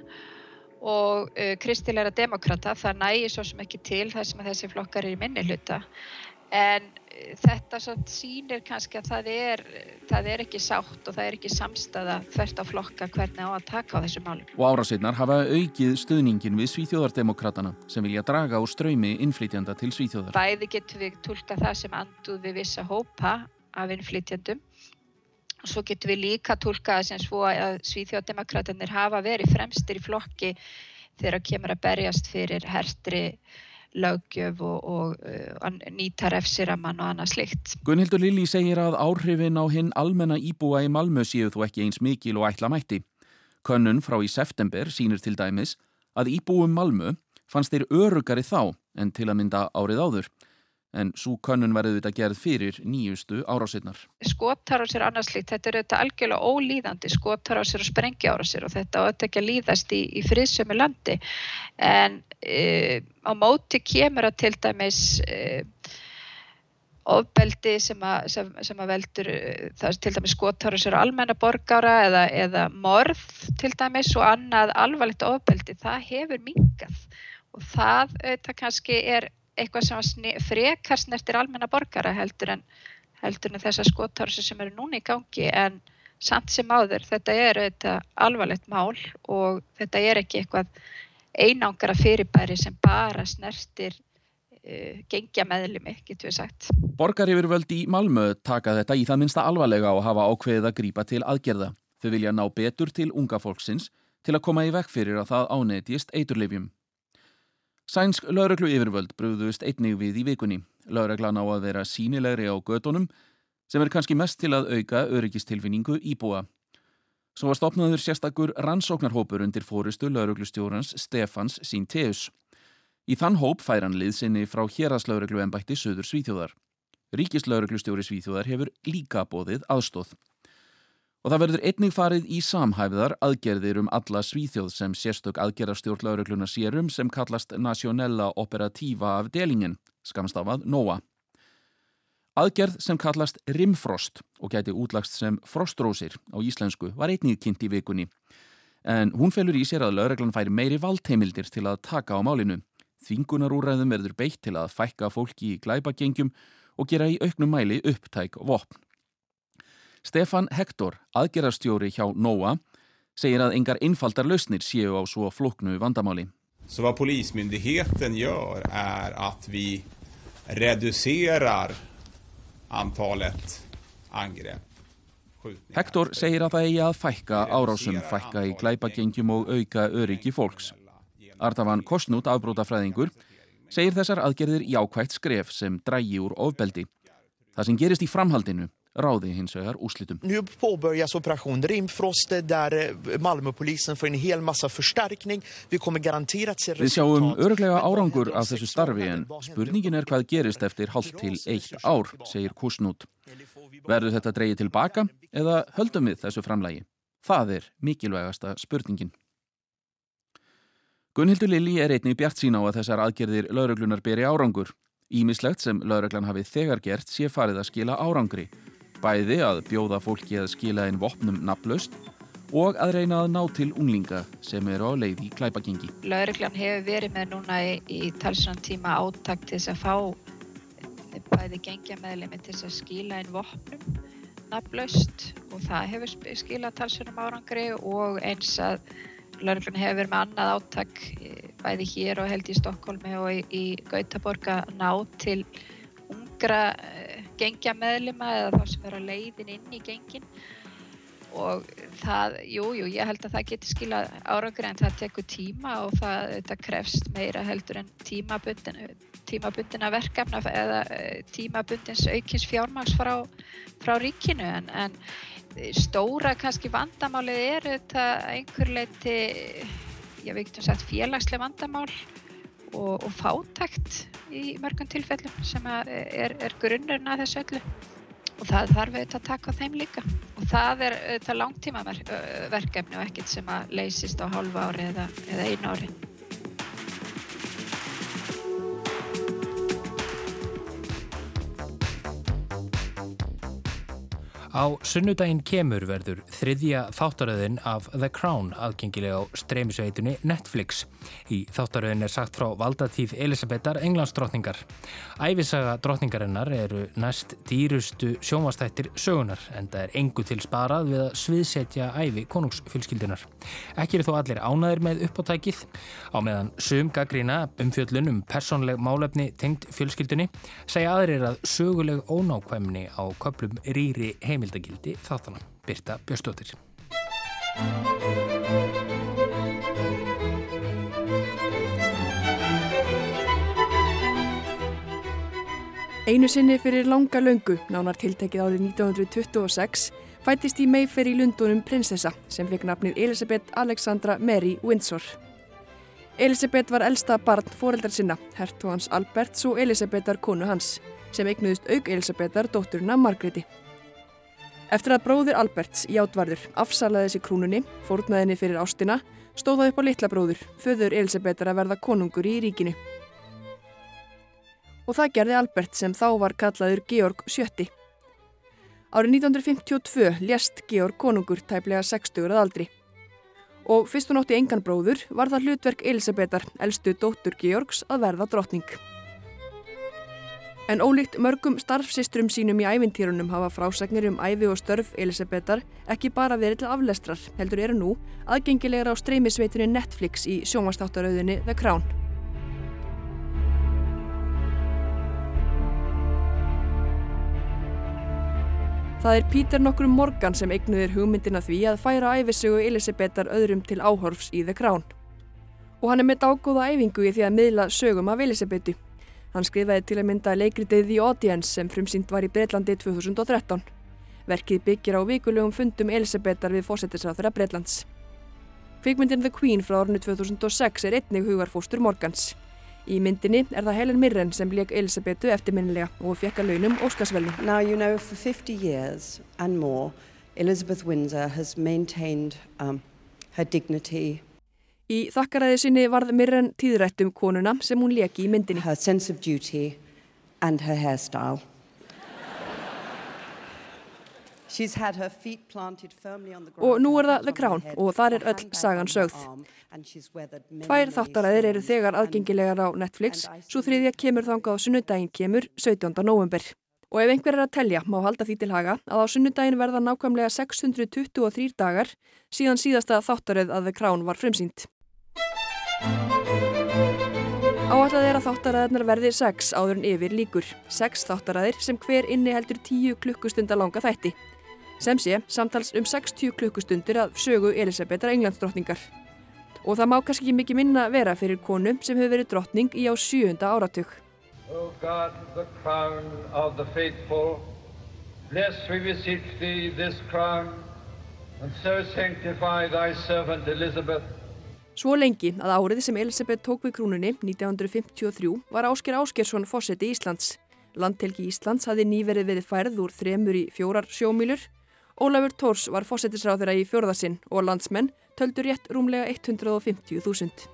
og uh, kristilegra demokrata. Það nægir svo sem ekki til það sem þessi flokkar er í minni hluta en eh, þetta sýnir kannski að það er, það er ekki sátt og það er ekki samstaða þvert á flokka hvernig á að taka á þessu málum. Og árásveitnar hafa aukið stuðningin við Svíþjóðardemokratana sem vilja draga úr ströymi innflytjanda til Svíþjóðar. Bæði getur við tólka það sem anduð við vissa hópa af innflytjandum og svo getur við líka tólka það sem svo að Svíþjóðardemokratanir hafa verið fremstir í flokki þegar kemur að berjast fyrir hertri lögjöf og, og uh, nýta refsiraman og annað slikt. Gunnhildur Lilli segir að áhrifin á hinn almenna íbúa í Malmö séu þú ekki eins mikil og ætla mætti. Könnun frá í september sínir til dæmis að íbúum Malmö fannst þeir örugari þá en til að mynda árið áður en svo könnun verði þetta gerð fyrir nýjustu árásirnar. Skotárásir annarslíkt, þetta er þetta algjörlega ólíðandi skotárásir og sprengjaárásir og þetta átt ekki að líðast í, í friðsömu landi en e, á móti kemur að til dæmis e, ofbeldi sem að, sem, sem að veldur það er til dæmis skotárásir á almennaborgára eða, eða morð til dæmis og annað alvarlegt ofbeldi, það hefur mingað og það auðvitað kannski er eitthvað sem frekar snertir almenna borgara heldur en, heldur en þessar skotársi sem eru núna í gangi en samt sem áður þetta er auðvitað alvarlegt mál og þetta er ekki eitthvað einangara fyrirbæri sem bara snertir uh, gengja meðlumi, getur við sagt. Borgar yfir völdi í Malmö taka þetta í það minsta alvarlega og hafa ákveðið að grípa til aðgerða. Þau vilja ná betur til unga fólksins til að koma í vekk fyrir að það ánetjist eiturleifjum. Sænsk lauruglu yfirvöld brúðust einnig við í vikunni. Lauruglan á að vera sínilegri á gödunum sem er kannski mest til að auka öryggistilfinningu íbúa. Svo var stopnaður sérstakur rannsóknarhópur undir fórustu lauruglustjórans Stefans Sínteus. Í þann hóp fær hann liðsynni frá héraslauruglu ennbætti Suður Svíþjóðar. Ríkislauruglustjóri Svíþjóðar hefur líka bóðið aðstóð. Og það verður einnig farið í samhæfiðar aðgerðir um alla svíþjóð sem sérstök aðgerðarstjórnlaurögluna sérum sem kallast Nationella Operativa Avdelingen, skamstafað NOA. Aðgerð sem kallast Rimfrost og gæti útlagst sem Frostrósir á íslensku var einnig kynnt í vikunni. En hún felur í sér að lauröglan færi meiri valdheimildir til að taka á málinu. Þvingunarúræðum verður beitt til að fækka fólki í glæbagengjum og gera í auknum mæli upptæk vopn. Stefan Hector, aðgerarstjóri hjá NOA, segir að engar einfaldar lausnir séu á svo floknu vandamáli. Så vad polismyndigheten gör är att vi reducerar antalet angrepp. Hector segir að það eigi að fækka árásum, fækka í glæpagengjum og auka öryggi fólks. Artafan Kostnút, afbrótafræðingur, segir þessar aðgerðir jákvægt skref sem drægi úr ofbeldi. Það sem gerist í framhaldinu ráði hins vegar úslitum. Nu påbörjas operation Rimfrost där eh, Malmöpolisen får en hel massa förstärkning. Vi kommer garanterat se resultat. Við sjáum örglega árangur af þessu starfi en spurningin er hvað gerist eftir halvt til eitt ár, segir Kusnút. Verður þetta dreyið tilbaka eða höldum við þessu framlægi? Það er mikilvægasta spurningin. Gunnhildur Lilli er einnig bjart sín á að þessar aðgerðir lauruglunar beri árangur Ímislegt sem lauraglan hafi þegar gert sé farið að skila árangri, bæði að bjóða fólki að skila einn vopnum naflaust og að reyna að ná til unglinga sem eru á leið í klæpagengi. Lauraglan hefur verið með núna í, í talsvönd tíma átakt til þess að fá bæði gengja meðlemi til þess að skila einn vopnum naflaust og það hefur skilað talsvöndum árangri og eins að lauraglan hefur verið með annað átak bæði hér og held í Stokkólmi og í, í Gautaborg að ná til ungra uh, gengja meðlima eða þá sem vera leiðin inn í gengin. Og það, jújú, jú, ég held að það getur skila árangur en það tekur tíma og það þetta krefst meira heldur en tímabundin, tímabundina verkefna eða uh, tímabundins aukins fjármags frá, frá ríkinu. En, en stóra kannski vandamálið er þetta einhver leiti ég veit um sagt félagslega vandamál og, og fátækt í mörgum tilfellum sem er, er grunnurinn að þessu öllu og það þarf auðvitað að taka þeim líka og það er auðvitað langtíma verkefni og ekkert sem að leysist á hálfa ári eða, eða einu ári. Á sunnudaginn kemur verður þriðja þáttaröðin af The Crown aðgengilega á streymisveitunni Netflix. Í þáttaröðin er sagt frá valdatíð Elisabetar Englandsdrottningar. Ævisaga drottningarinnar eru næst dýrustu sjónvastættir sögunar en það er engu til sparað við að sviðsetja ævi konungsfylskildunar. Ekki eru þó allir ánaðir með uppáttækið. Á meðan sum gaggrína umfjöllun um personleg málefni tengd fjölskyldunni segja aðrir að söguleg ónákvæmni á köplum rýri heim heimildagildi þáttana. Birta Björnstóttir. Einu sinni fyrir langa löngu, nánar tiltekið árið 1926, fættist í Mayfair í Lundunum prinsessa sem fekk nafnið Elisabeth Alexandra Mary Windsor. Elisabeth var elsta barn foreldrar sinna, hertu hans Alberts og Elisabethar konu hans, sem eignuðist auk Elisabethar dótturina Margréti. Eftir að bróðir Alberts, játvarður, afsalaði þessi krúnunni, fórnaðinni fyrir ástina, stóða upp á litla bróður, föður Elisabetar að verða konungur í ríkinu. Og það gerði Albert sem þá var kallaður Georg VII. Árið 1952 lést Georg konungur tæplega 60 að aldri. Og fyrst hún átti engan bróður var það hlutverk Elisabetar, elstu dóttur Georgs, að verða drottning. En ólíkt mörgum starfsistrum sínum í ævintýrunum hafa frásagnir um æfi og störf Elisabetar ekki bara verið til aflestrar, heldur eru nú aðgengilegar á streymisveitunni Netflix í sjónvastáttarauðinni The Crown. Það er Pítur nokkrum Morgan sem eignuðir hugmyndina því að færa æfisögu Elisabetar öðrum til áhorfs í The Crown. Og hann er með dágóða æfingu í því að miðla sögum af Elisabetu. Hann skrifaði til að mynda leikritið The Audience sem frumsýnd var í Breitlandi 2013. Verkið byggir á vikulegum fundum Elisabetar við fósettisráþurra Breitlands. Kvikmyndin The Queen frá árunni 2006 er einnig hugarfóstur Morgans. Í myndinni er það Helen Mirren sem leik Elisabetu eftirminnilega og fekk að launum Óskarsvelni. Now you know for 50 years and more Elizabeth Windsor has maintained um, her dignity Í þakkaræði sinni varð Mirren tíðrætt um konuna sem hún leki í myndinni. Her sense of duty and her hairstyle. Og nú er það The Crown og þar er öll sagan sögð. Tvær þáttaræðir eru þegar aðgengilegar á Netflix, svo þriðja kemur þangað á sunnudaginn kemur 17. november. Og ef einhver er að telja, má halda því til haga að á sunnudaginn verða nákvæmlega 623 dagar síðan síðasta þáttaröð að The Crown var frumsýnt. Áallega er að þáttaræðarnar verði sex áður en yfir líkur. Sex þáttaræðir sem hver inni heldur tíu klukkustunda langa þætti. Sem sé, samtals um 60 klukkustundir að sögu Elisabetar Englandsdrottningar. Og það má kannski ekki mikið minna vera fyrir konu sem hefur verið drottning í á sjöunda áratug. O God, the crown of the faithful, bless we beseech thee this crown, and so sanctify thy servant Elizabeth, Svo lengi að árið sem Elisabeth tók við krúnunni 1953 var Ásker Áskersson fósetti Íslands. Landtelgi Íslands hafði nýverið verið færð úr þremur í fjórar sjómílur. Ólafur Tórs var fósettisráð þeirra í fjórðasinn og landsmenn töldur rétt rúmlega 150.000.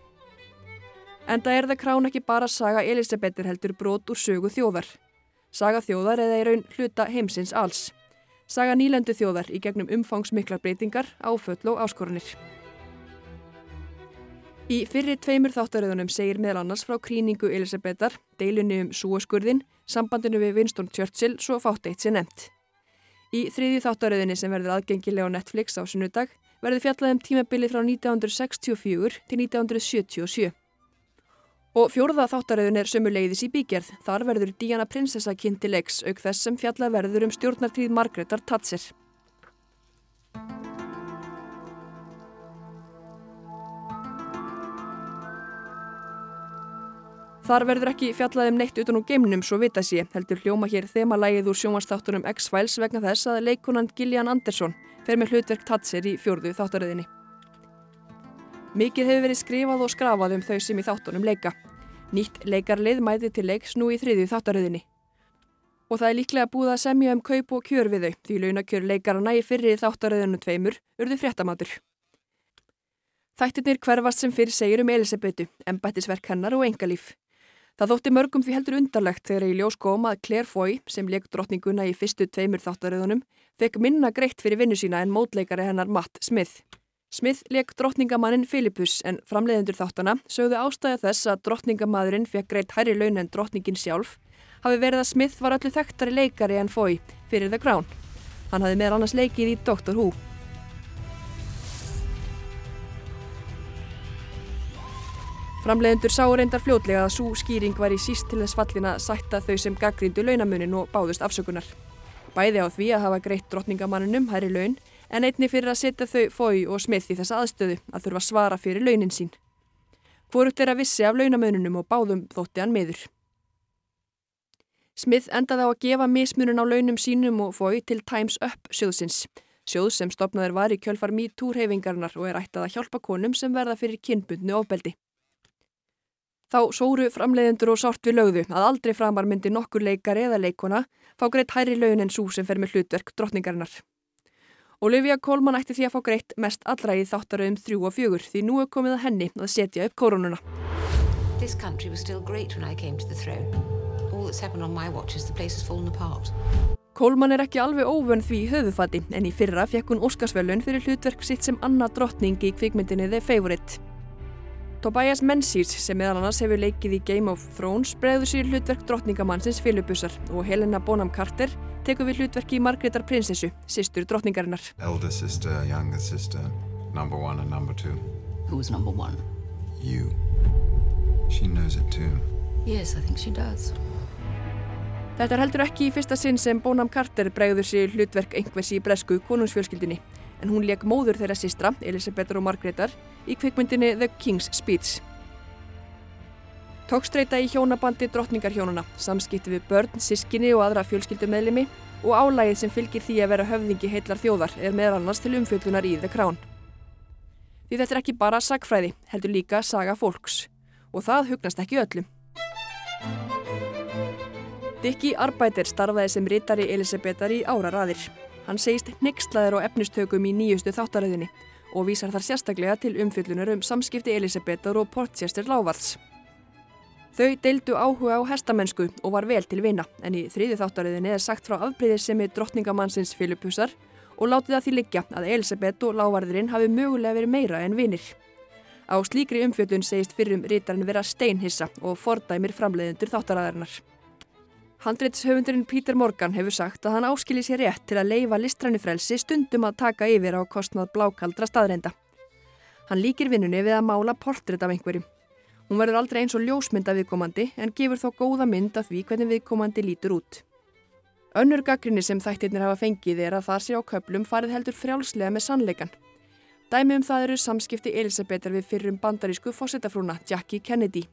Enda er það krán ekki bara saga Elisabetir heldur brot úr sögu þjóðar. Saga þjóðar eða í raun hluta heimsins alls. Saga nýlendu þjóðar í gegnum umfangsmiklar breytingar, áföll og áskorunir. Í fyrri tveimur þáttaröðunum segir meðal annars frá kríningu Elisabetar, deilunni um súaskurðin, sambandinu við Winston Churchill svo fátt eitt sér nefnt. Í þriðju þáttaröðinni sem verður aðgengilega á Netflix á sunnudag verður fjallað um tímabilið frá 1964 til 1977. Og fjórða þáttaröðun er sömu leiðis í bígerð. Þar verður Diana prinsessa kynnti leiks auk þess sem fjallað verður um stjórnartíð Margreðar Tatser. Þar verður ekki fjallað um neitt utan úr geimnum svo vita sé, heldur hljóma hér þemalægið úr sjónvastáttunum X-Files vegna þess að leikunan Gillian Anderson fer með hlutverk Tatser í fjórðu þáttaröðinni. Mikið hefur verið skrifað og skrafað um þau sem í þáttunum leika. Nýtt leikarlið mæti til leiks nú í þriðju þáttaröðinni. Og það er líklega búið að semja um kaup og kjör við þau því launakjör leikarana í fyrri þáttaröðinu tveimur urðu fréttamatur. Þættirnir hverfast sem fyrir segir um Elisabetu, embættisverk hennar og engalíf. Það þótti mörgum því heldur undarlegt þegar í ljós kom að Claire Foy, sem leik drottninguna í fyrstu tveimur þáttaröðunum, fekk minna greitt fyrir vinnu sína en mótleikari hennar Matt Smith. Smith leik drottningamannin Philippus en framleiðendur þáttana sögðu ástæða þess að drottningamadurinn fekk greitt hærri laun en drottningin sjálf hafi verið að Smith var öllu þekktari leikari en Foy fyrir The Crown. Hann hafi meðal annars leikið í Doctor Who. Framleiðendur sá reyndar fljótlega að svo skýring var í síst til þess fallin að sætta þau sem gaggríndu launamunin og báðust afsökunar. Bæði á því að hafa greitt drottningamanninum hærri laun en einni fyrir að setja þau fói og smið í þessa aðstöðu að þurfa svara fyrir launin sín. Hvorugt er að vissi af launamununum og báðum þótti hann meður. Smith endaði á að gefa mismunun á launum sínum og fói til Times Up sjóðsins. Sjóð sem stopnaður var í kjölfar MeToo-reyfingarnar og er ættað að hjálpa konum sem verða fyrir kynbundnu ofbeldi. Þá sóru framleiðendur og sárt við lögðu að aldrei framar myndi nokkur leikar eða leikona fá greitt hærri laun en svo sem fer með hlutverk drottningarinnar. Olivia Colman ætti því að fá greitt mest allra í þáttaröðum þrjú og fjögur því nú er komið að henni að setja upp koronuna. This country was still great when I came to the throne. All that's happened on my watch is the place has fallen apart. Coleman er ekki alveg óvön því í höfufati en í fyrra fekk hún Óskarsvölun fyrir hlutverk sitt sem Anna drottning í kvikmyndinni The Favourite. Tobias Menzies sem meðal annars hefur leikið í Game of Thrones bregður sér hlutverk drottningamannsins Philippusar og Helena Bonham Carter tekur við hlutverki Margreðar prinsessu, sýstur drottningarinnar. Elder sister, younger sister, number one and number two. Who's number one? You. She knows it too. Yes, I think she does. Þetta er heldur ekki í fyrsta sinn sem Bonham Carter bregður sér hlutverk einhvers í bresku konungsfjölskyldinni en hún leik móður þeirra sístra, Elisabethar og Margreðar, í kvikmyndinni The King's Speech. Tókstreita í hjónabandi drottningarhjónuna, samskipti við börn, sískinni og aðra fjölskyldumeðlimi og álægið sem fylgir því að vera höfðingi heillar þjóðar er meðal annars til umfjöldunar í The Crown. Því þetta er ekki bara sagfræði, heldur líka saga fólks. Og það hugnast ekki öllum. Dickie Arbæter starfaði sem rittari Elisabetar í áraraðir. Hann segist nextlaður á efnistökum í nýjustu þáttaröðinni og vísar þar sérstaklega til umfyllunar um samskipti Elisabetar og Portchester Lávalds. Þau deildu áhuga á hestamennsku og var vel til vina en í þriði þáttaröðinni er sagt frá afbreyðisemi drottningamannsins Filippusar og látið að því liggja að Elisabeth og lávarðurinn hafi mögulega verið meira en vinir. Á slíkri umfjöldun segist fyrrum rítarinn vera steinhissa og fordæmir framleiðendur þáttaræðarinnar. Handreitshöfundurinn Pítur Morgan hefur sagt að hann áskilji sér rétt til að leifa listrænufrelsi stundum að taka yfir á kostnað blákaldra staðreinda. Hann líkir vinnunni við að mála portrétt af einhverjum. Hún verður aldrei eins og ljósmynd af viðkomandi en gefur þó góða mynd af því hvernig viðkomandi lítur út. Önnur gaggrinni sem þættirnir hafa fengið er að það sé á köplum farið heldur frjálslega með sannleikan. Dæmi um það eru samskipti Elisabetar við fyrrum bandarísku fósettafrúna Jackie Kennedy.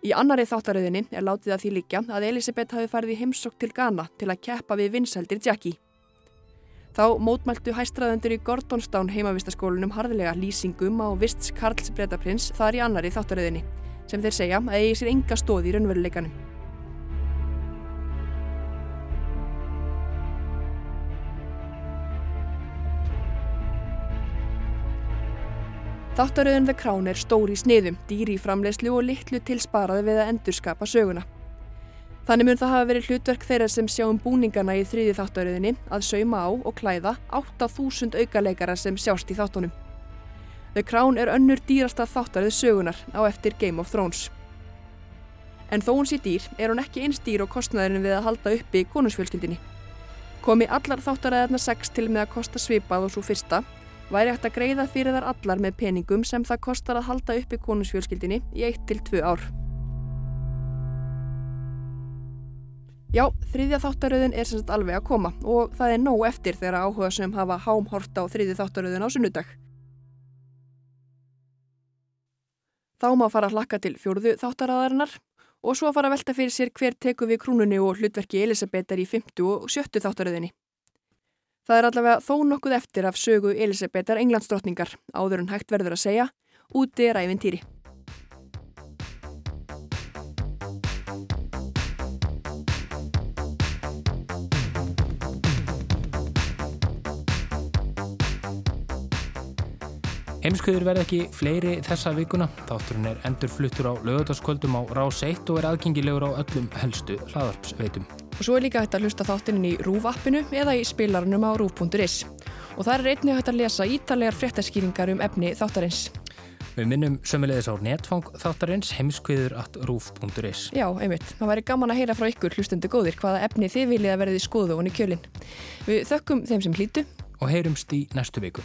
Í annari þáttaröðinni er látið að því líka að Elisabeth hafi farið í heimsokk til Ghana til að keppa við vinsældir Jackie. Þá mótmæltu hæstraðendur í Gordonstown heimavistaskólinum harðilega lýsingum á vists Karls Bretaprins þar í annari þáttaröðinni sem þeir segja að eigi sér enga stóð í raunveruleikanum. Þáttaröðun The Crown er stóri sniðum, dýri í framlegslu og litlu til sparaði við að endurskapa söguna. Þannig mun það hafa verið hlutverk þeirra sem sjá um búningana í þriði þáttaröðinni að sauma á og klæða 8000 aukaleikara sem sjást í þáttunum. The Crown er önnur dýrasta þáttaröð sögunar á eftir Game of Thrones. En þó hún sé dýr er hún ekki eins dýr og kostnæðurinn við að halda uppi konusfjölskyldinni. Komi allar þáttaræðarna 6 til með að kosta svipað og svo fyrsta, væri hægt að greiða fyrir þar allar með peningum sem það kostar að halda uppi konusfjölskyldinni í 1-2 ár. Já, þriðja þáttaröðin er sem sagt alveg að koma og það er nóg eftir þegar áhuga sem hafa hámhort á þriðja þáttaröðin á sunnudag. Þá má fara að hlakka til fjórðu þáttaraðarinnar og svo fara að velta fyrir sér hver teku við krúnunni og hlutverki Elisabetar í 50 og 70 þáttaröðinni. Það er allavega þó nokkuð eftir af sögu Elisabetar englandsdrottningar, áður en hægt verður að segja, úti er æfintýri. Heimskuður verð ekki fleiri þessa vikuna. Þátturinn er endur fluttur á lögutaskvöldum á Rás 1 og er aðgengilegur á öllum helstu hlaðarpsveitum. Og svo er líka hægt að hlusta þáttinn í Rúf-appinu eða í spilarunum á Rúf.is. Og það er einnig hægt að lesa ítalegar fréttaskýringar um efni þáttarins. Við minnum sömulegis á netfang þáttarins heimskviður at rúf.is. Já, einmitt. Það væri gaman að heyra frá ykkur hlustundu góðir hvaða efni þið viljið að verði skoðu honni kjölinn. Við þökkum þeim sem hlýtu og heyrumst í næstu viku.